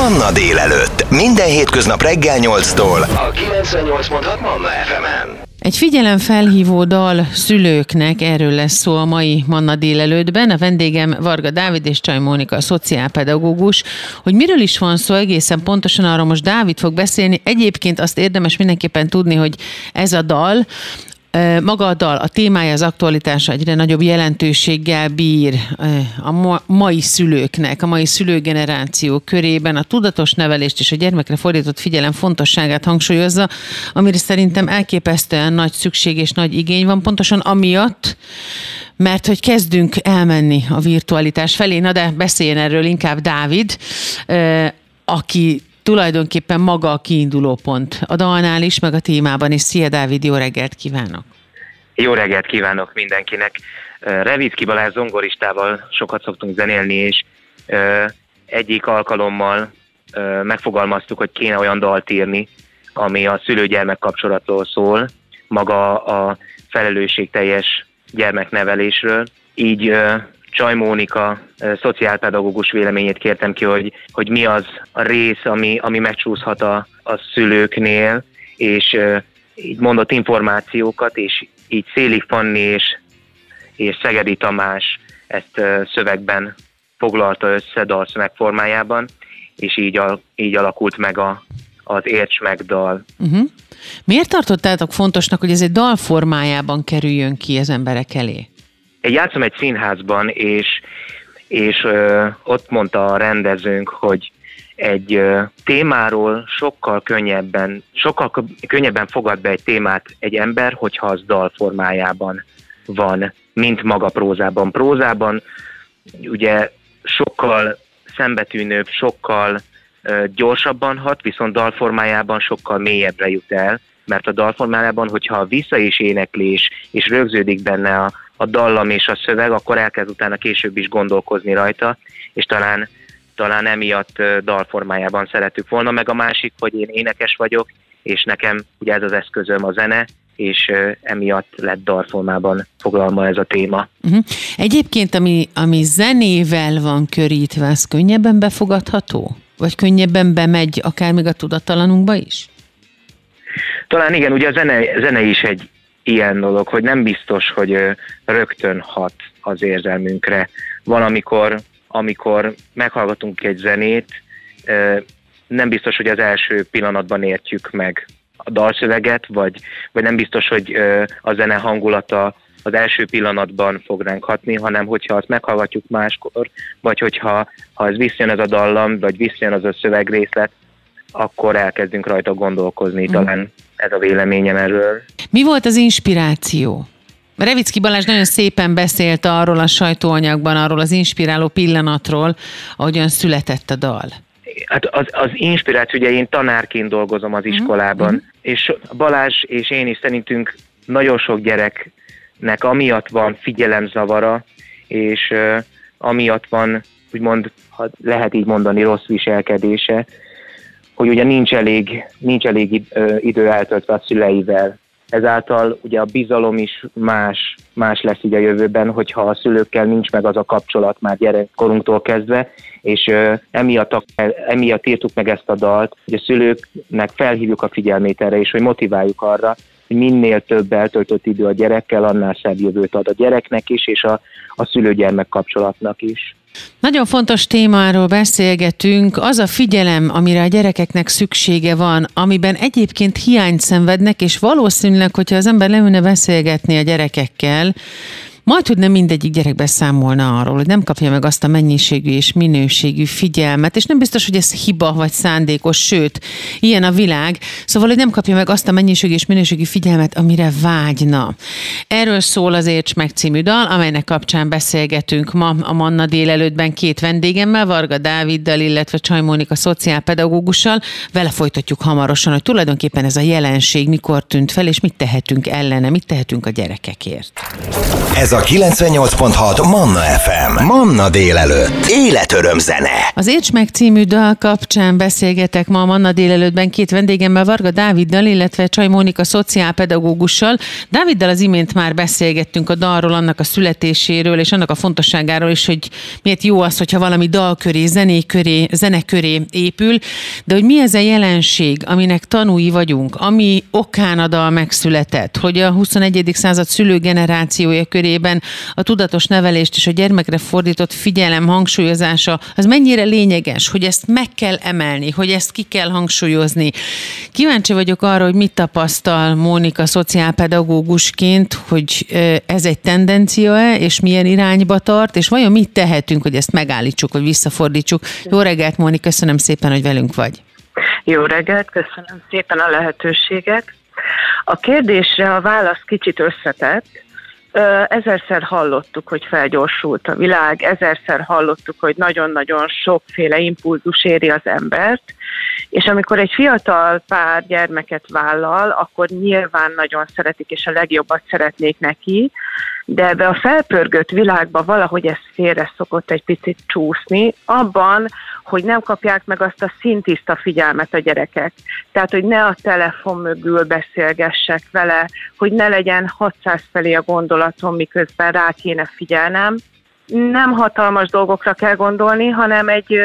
Manna délelőtt. Minden hétköznap reggel 8-tól. A 98.6 Manna FM-en. Egy figyelemfelhívó dal szülőknek, erről lesz szó a mai Manna délelőttben. A vendégem Varga Dávid és Csaj Mónika, a szociálpedagógus. Hogy miről is van szó egészen pontosan, arról most Dávid fog beszélni. Egyébként azt érdemes mindenképpen tudni, hogy ez a dal maga a dal, a témája, az aktualitása egyre nagyobb jelentőséggel bír a mai szülőknek, a mai szülőgeneráció körében a tudatos nevelést és a gyermekre fordított figyelem fontosságát hangsúlyozza, amire szerintem elképesztően nagy szükség és nagy igény van, pontosan amiatt, mert hogy kezdünk elmenni a virtualitás felé. Na de beszéljen erről inkább Dávid, aki tulajdonképpen maga a kiinduló pont a dalnál is, meg a témában is. Szia Dávid, jó reggelt kívánok! Jó reggelt kívánok mindenkinek! Revicki Balázs zongoristával sokat szoktunk zenélni, és egyik alkalommal megfogalmaztuk, hogy kéne olyan dalt írni, ami a szülő-gyermek kapcsolatról szól, maga a felelősségteljes gyermeknevelésről. Így Csaj Mónika szociálpedagógus véleményét kértem ki, hogy, hogy mi az a rész, ami, ami megcsúszhat a, a szülőknél, és így mondott információkat, és így Széli Fanni és, és Szegedi Tamás ezt szövegben foglalta össze dalszöveg formájában, és így, al, így alakult meg a, az Érts meg dal. Uh-huh. Miért tartottátok fontosnak, hogy ez egy dal formájában kerüljön ki az emberek elé? Játszom egy színházban, és, és ö, ott mondta a rendezőnk, hogy egy ö, témáról sokkal könnyebben, sokkal könnyebben fogad be egy témát egy ember, hogyha az dal formájában van, mint maga prózában. Prózában ugye sokkal szembetűnőbb, sokkal ö, gyorsabban hat, viszont dalformájában sokkal mélyebbre jut el, mert a dalformájában, hogyha vissza is éneklés, és rögződik benne a, a dallam és a szöveg, akkor elkezd utána később is gondolkozni rajta, és talán, talán emiatt dalformájában szeretük volna. Meg a másik, hogy én énekes vagyok, és nekem ugye ez az eszközöm a zene, és emiatt lett dalformában foglalma ez a téma. Uh-huh. Egyébként, ami, ami zenével van körítve, az könnyebben befogadható? Vagy könnyebben bemegy akár még a tudatalanunkba is? Talán igen, ugye a zene, zene is egy ilyen dolog, hogy nem biztos, hogy rögtön hat az érzelmünkre. Van, amikor, amikor meghallgatunk egy zenét, nem biztos, hogy az első pillanatban értjük meg a dalszöveget, vagy, vagy nem biztos, hogy a zene hangulata az első pillanatban fog ránk hatni, hanem hogyha azt meghallgatjuk máskor, vagy hogyha ha ez visszajön ez a dallam, vagy visszajön az a szövegrészlet, akkor elkezdünk rajta gondolkozni. Mm. Talán ez a véleményem erről. Mi volt az inspiráció? Revicki Balázs nagyon szépen beszélt arról a sajtóanyagban, arról az inspiráló pillanatról, ahogyan született a dal. Hát az, az inspiráció, ugye én tanárként dolgozom az mhm, iskolában, mm-hmm. és Balázs és én is szerintünk nagyon sok gyereknek amiatt van figyelemzavara, és uh, amiatt van, úgymond, ha lehet így mondani, rossz viselkedése, hogy ugye nincs elég, nincs elég idő eltöltve a szüleivel. Ezáltal ugye a bizalom is más, más lesz így a jövőben, hogyha a szülőkkel nincs meg az a kapcsolat már gyerekkorunktól kezdve, és emiatt, emiatt írtuk meg ezt a dalt, hogy a szülőknek felhívjuk a figyelmét erre, és hogy motiváljuk arra, hogy minél több eltöltött idő a gyerekkel, annál szebb jövőt ad a gyereknek is, és a, a szülő-gyermek kapcsolatnak is. Nagyon fontos témáról beszélgetünk, az a figyelem, amire a gyerekeknek szüksége van, amiben egyébként hiányt szenvednek, és valószínűleg, hogyha az ember leülne beszélgetni a gyerekekkel, majd, hogy nem mindegyik gyerek beszámolna arról, hogy nem kapja meg azt a mennyiségű és minőségű figyelmet, és nem biztos, hogy ez hiba vagy szándékos, sőt, ilyen a világ, szóval, hogy nem kapja meg azt a mennyiségű és minőségű figyelmet, amire vágyna. Erről szól az Érts meg című dal, amelynek kapcsán beszélgetünk ma a Manna délelőttben két vendégemmel, Varga Dáviddal, illetve Csaj Mónika szociálpedagógussal. Vele folytatjuk hamarosan, hogy tulajdonképpen ez a jelenség mikor tűnt fel, és mit tehetünk ellene, mit tehetünk a gyerekekért. Ez a a 98.6 Manna FM. Manna délelőtt. Életöröm zene. Az Érts meg című dal kapcsán beszélgetek ma a Manna délelőttben két vendégemmel, Varga Dáviddal, illetve Csaj Mónika szociálpedagógussal. Dáviddal az imént már beszélgettünk a dalról, annak a születéséről, és annak a fontosságáról is, hogy miért jó az, hogyha valami dal köré, zené köré, zene köré épül, de hogy mi ez a jelenség, aminek tanúi vagyunk, ami okán a dal megszületett, hogy a 21. század szülőgenerációja körében a tudatos nevelést és a gyermekre fordított figyelem hangsúlyozása, az mennyire lényeges, hogy ezt meg kell emelni, hogy ezt ki kell hangsúlyozni. Kíváncsi vagyok arra, hogy mit tapasztal Mónika szociálpedagógusként, hogy ez egy tendencia-e, és milyen irányba tart, és vajon mit tehetünk, hogy ezt megállítsuk, vagy visszafordítsuk. Jó reggelt, Mónika, köszönöm szépen, hogy velünk vagy. Jó reggelt, köszönöm szépen a lehetőséget. A kérdésre a válasz kicsit összetett. Ezerszer hallottuk, hogy felgyorsult a világ, ezerszer hallottuk, hogy nagyon-nagyon sokféle impulzus éri az embert, és amikor egy fiatal pár gyermeket vállal, akkor nyilván nagyon szeretik, és a legjobbat szeretnék neki, de ebbe a felpörgött világba valahogy ez félre szokott egy picit csúszni, abban, hogy nem kapják meg azt a szintiszta figyelmet a gyerekek. Tehát, hogy ne a telefon mögül beszélgessek vele, hogy ne legyen 600 felé a gondolatom, miközben rá kéne figyelnem, nem hatalmas dolgokra kell gondolni, hanem egy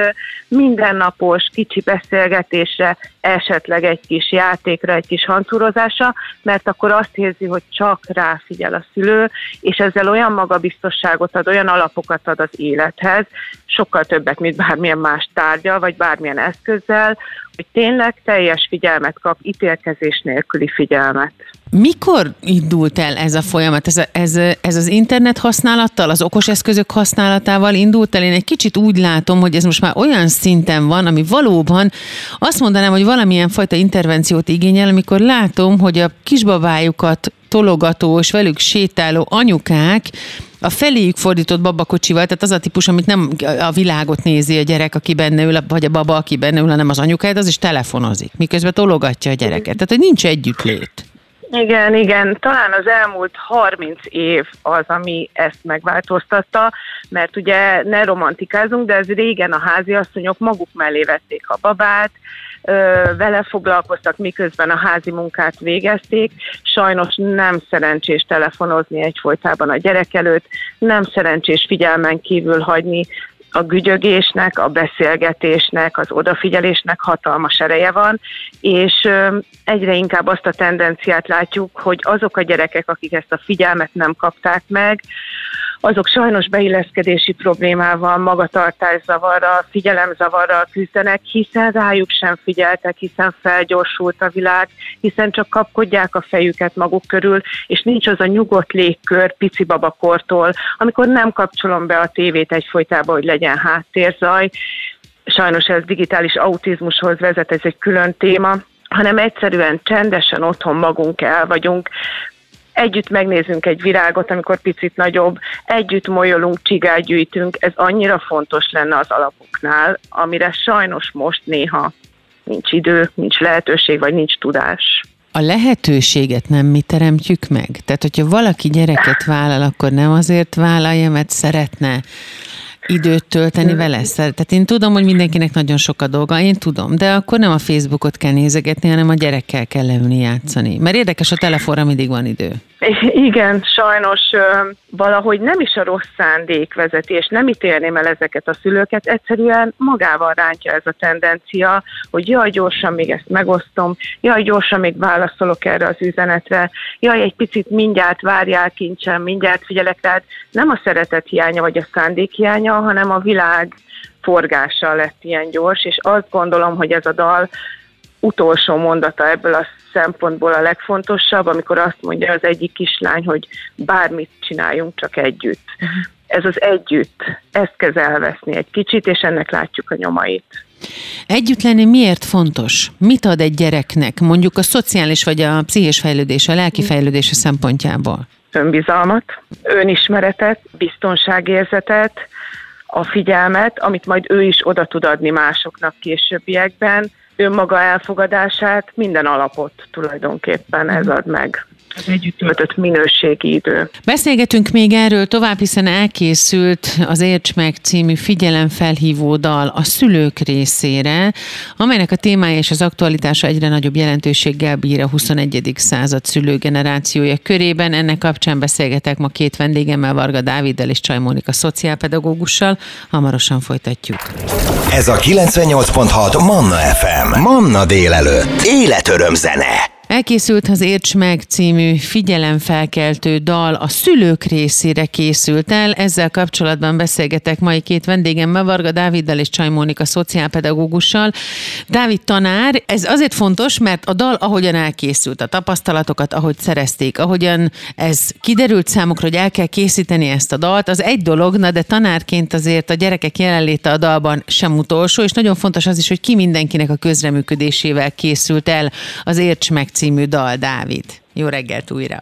mindennapos kicsi beszélgetésre, esetleg egy kis játékra, egy kis hantúrozásra, mert akkor azt érzi, hogy csak ráfigyel a szülő, és ezzel olyan magabiztosságot ad, olyan alapokat ad az élethez, sokkal többet, mint bármilyen más tárgya, vagy bármilyen eszközzel, hogy tényleg teljes figyelmet kap, ítélkezés nélküli figyelmet. Mikor indult el ez a folyamat? Ez, ez, ez az internet használattal, az okos eszközök használatával indult el? Én egy kicsit úgy látom, hogy ez most már olyan szinten van, ami valóban azt mondanám, hogy valamilyen fajta intervenciót igényel, amikor látom, hogy a kisbabájukat tologató és velük sétáló anyukák a feléjük fordított babakocsival, tehát az a típus, amit nem a világot nézi a gyerek, aki benne ül, vagy a baba, aki benne ül, hanem az anyukád, az is telefonozik, miközben tologatja a gyereket. Tehát, hogy nincs együttlét. Igen, igen. Talán az elmúlt 30 év az, ami ezt megváltoztatta, mert ugye ne romantikázunk, de ez régen a háziasszonyok maguk mellé vették a babát, vele foglalkoztak, miközben a házi munkát végezték. Sajnos nem szerencsés telefonozni egyfolytában a gyerek előtt, nem szerencsés figyelmen kívül hagyni a gügyögésnek, a beszélgetésnek, az odafigyelésnek hatalmas ereje van, és egyre inkább azt a tendenciát látjuk, hogy azok a gyerekek, akik ezt a figyelmet nem kapták meg, azok sajnos beilleszkedési problémával, magatartászavarral, figyelemzavarral küzdenek, hiszen rájuk sem figyeltek, hiszen felgyorsult a világ, hiszen csak kapkodják a fejüket maguk körül, és nincs az a nyugodt légkör pici babakortól, amikor nem kapcsolom be a tévét egyfolytában, hogy legyen háttérzaj. Sajnos ez digitális autizmushoz vezet, ez egy külön téma, hanem egyszerűen csendesen otthon magunk el vagyunk, együtt megnézünk egy virágot, amikor picit nagyobb, együtt molyolunk, csigát gyűjtünk, ez annyira fontos lenne az alapoknál, amire sajnos most néha nincs idő, nincs lehetőség, vagy nincs tudás. A lehetőséget nem mi teremtjük meg? Tehát, hogyha valaki gyereket vállal, akkor nem azért vállalja, mert szeretne időt tölteni vele? Tehát én tudom, hogy mindenkinek nagyon sok a dolga, én tudom, de akkor nem a Facebookot kell nézegetni, hanem a gyerekkel kell leülni játszani. Mert érdekes, a telefonra mindig van idő. Igen, sajnos valahogy nem is a rossz szándék vezeti, és nem ítélném el ezeket a szülőket, egyszerűen magával rántja ez a tendencia, hogy jaj, gyorsan még ezt megosztom, jaj, gyorsan még válaszolok erre az üzenetre, jaj, egy picit mindjárt várjál kincsem, mindjárt figyelek, tehát nem a szeretet hiánya vagy a szándék hiánya, hanem a világ forgása lett ilyen gyors, és azt gondolom, hogy ez a dal utolsó mondata ebből a szempontból a legfontosabb, amikor azt mondja az egyik kislány, hogy bármit csináljunk, csak együtt. Ez az együtt, ezt kezd elveszni egy kicsit, és ennek látjuk a nyomait. Együtt lenni miért fontos? Mit ad egy gyereknek, mondjuk a szociális vagy a pszichés fejlődés, a lelki fejlődése szempontjából? Önbizalmat, önismeretet, biztonságérzetet, a figyelmet, amit majd ő is oda tud adni másoknak későbbiekben, önmaga elfogadását, minden alapot tulajdonképpen ez ad meg. Az együtt töltött minőségi idő. Beszélgetünk még erről tovább, hiszen elkészült az Érts meg című figyelemfelhívó dal a szülők részére, amelynek a témája és az aktualitása egyre nagyobb jelentőséggel bír a 21. század szülőgenerációja körében. Ennek kapcsán beszélgetek ma két vendégemmel, Varga Dáviddel és Csaj Mónika szociálpedagógussal. Hamarosan folytatjuk. Ez a 98.6 Manna FM. Manna délelőtt. Életöröm zene. Elkészült az Érts meg című figyelemfelkeltő dal, a szülők részére készült el. Ezzel kapcsolatban beszélgetek mai két vendégemmel, Varga Dáviddal és Csaj Mónika szociálpedagógussal. Dávid tanár, ez azért fontos, mert a dal ahogyan elkészült, a tapasztalatokat, ahogy szerezték, ahogyan ez kiderült számukra, hogy el kell készíteni ezt a dalt, az egy dolog, na de tanárként azért a gyerekek jelenléte a dalban sem utolsó, és nagyon fontos az is, hogy ki mindenkinek a közreműködésével készült el az Érts meg című dal, Dávid. Jó reggelt újra!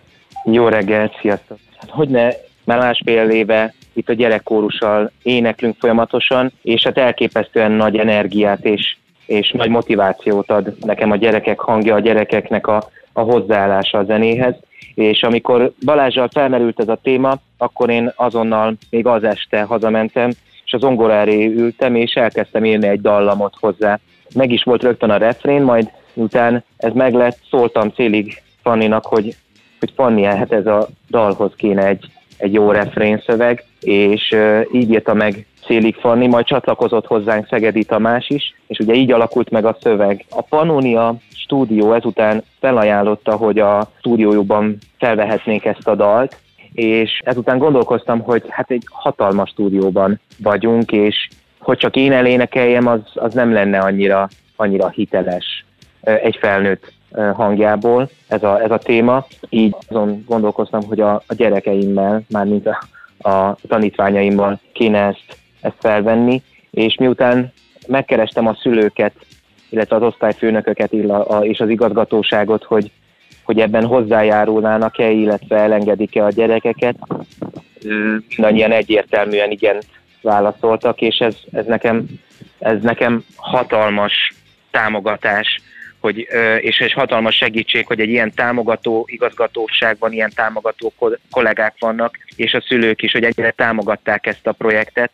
Jó reggelt, sziasztok! Hát hogy ne, már másfél éve itt a gyerekkórussal éneklünk folyamatosan, és hát elképesztően nagy energiát és, és nagy motivációt ad nekem a gyerekek hangja, a gyerekeknek a, a hozzáállása a zenéhez. És amikor Balázsral felmerült ez a téma, akkor én azonnal még az este hazamentem, és az ongorári ültem, és elkezdtem írni egy dallamot hozzá. Meg is volt rögtön a refrén, majd miután ez meg lett, szóltam Célig Fanninak, hogy, hogy Fanni, hát ez a dalhoz kéne egy, egy jó refrénszöveg, és uh, így írta meg Szélig Fanni, majd csatlakozott hozzánk Szegedi Tamás is, és ugye így alakult meg a szöveg. A Pannonia stúdió ezután felajánlotta, hogy a stúdiójukban felvehetnénk ezt a dalt, és ezután gondolkoztam, hogy hát egy hatalmas stúdióban vagyunk, és hogy csak én elénekeljem, az, az nem lenne annyira, annyira hiteles egy felnőtt hangjából ez a, ez a téma. Így azon gondolkoztam, hogy a, a gyerekeimmel, mármint a, a tanítványaimmal kéne ezt, ezt felvenni, és miután megkerestem a szülőket, illetve az osztályfőnököket és az igazgatóságot, hogy, hogy ebben hozzájárulnának-e, illetve elengedik-e a gyerekeket, mindannyian egyértelműen igen válaszoltak, és ez, ez, nekem, ez nekem hatalmas támogatás, hogy, és egy hatalmas segítség, hogy egy ilyen támogató igazgatóságban ilyen támogató kollégák vannak, és a szülők is, hogy egyre támogatták ezt a projektet,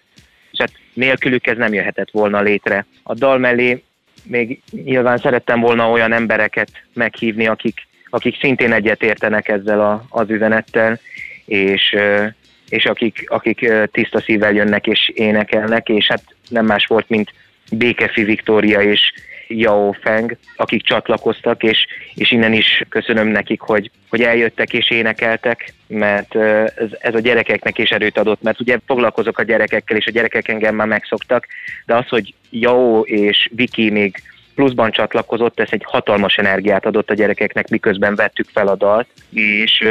és hát nélkülük ez nem jöhetett volna létre. A dal mellé még nyilván szerettem volna olyan embereket meghívni, akik, akik szintén egyetértenek ezzel a, az üzenettel, és, és akik, akik tiszta szívvel jönnek és énekelnek, és hát nem más volt, mint Békefi Viktória és Yao Feng, akik csatlakoztak, és, és innen is köszönöm nekik, hogy, hogy eljöttek és énekeltek, mert ez, ez a gyerekeknek is erőt adott, mert ugye foglalkozok a gyerekekkel, és a gyerekek engem már megszoktak, de az, hogy Yao és Viki még pluszban csatlakozott, ez egy hatalmas energiát adott a gyerekeknek, miközben vettük fel a dalt, és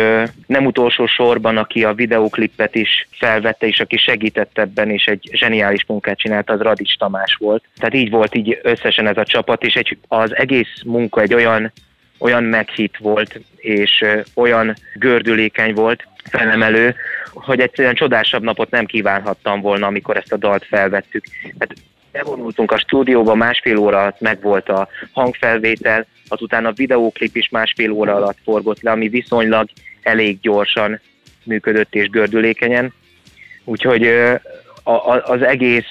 nem utolsó sorban, aki a videóklipet is felvette, és aki segített ebben, és egy zseniális munkát csinált, az Radics Tamás volt. Tehát így volt így összesen ez a csapat, és egy, az egész munka egy olyan olyan meghit volt, és olyan gördülékeny volt, felemelő, hogy egyszerűen csodásabb napot nem kívánhattam volna, amikor ezt a dalt felvettük. Hát Bevonultunk a stúdióba, másfél óra alatt megvolt a hangfelvétel, azután a videóklip is másfél óra alatt forgott le, ami viszonylag elég gyorsan működött és gördülékenyen. Úgyhogy az egész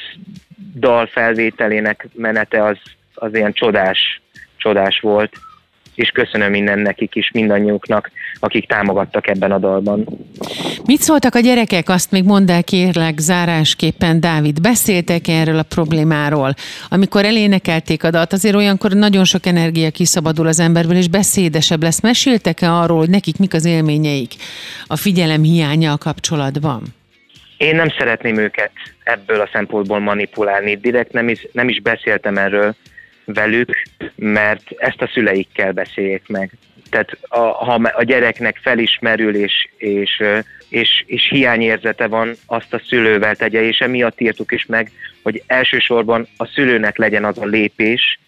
dal felvételének menete az, az ilyen csodás, csodás volt és köszönöm minden nekik is, mindannyiuknak, akik támogattak ebben a dalban. Mit szóltak a gyerekek? Azt még mondd el kérlek zárásképpen, Dávid. Beszéltek erről a problémáról? Amikor elénekelték a dalt, azért olyankor nagyon sok energia kiszabadul az emberből, és beszédesebb lesz. Meséltek-e arról, hogy nekik mik az élményeik a figyelem hiánya a kapcsolatban? Én nem szeretném őket ebből a szempontból manipulálni. Direkt nem is, nem is beszéltem erről, velük, mert ezt a szüleikkel beszéljék meg. Tehát a, ha a gyereknek felismerül és, és, és, és hiányérzete van, azt a szülővel tegye, és emiatt írtuk is meg, hogy elsősorban a szülőnek legyen az a lépés,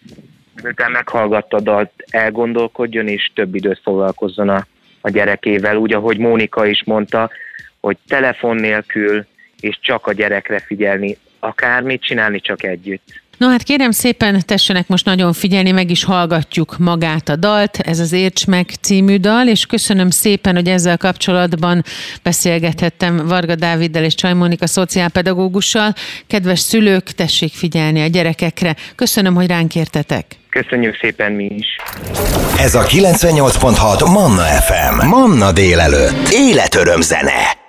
miután meghallgatta a dalt, elgondolkodjon és több időt foglalkozzon a, a gyerekével. Úgy, ahogy Mónika is mondta, hogy telefon nélkül és csak a gyerekre figyelni, akármit csinálni, csak együtt. No hát kérem szépen, tessenek most nagyon figyelni, meg is hallgatjuk magát a dalt, ez az Érts meg című dal, és köszönöm szépen, hogy ezzel kapcsolatban beszélgethettem Varga Dáviddel és Csajmonika szociálpedagógussal. Kedves szülők, tessék figyelni a gyerekekre. Köszönöm, hogy ránk értetek. Köszönjük szépen mi is. Ez a 98.6 Manna FM. Manna délelőtt. Életöröm zene.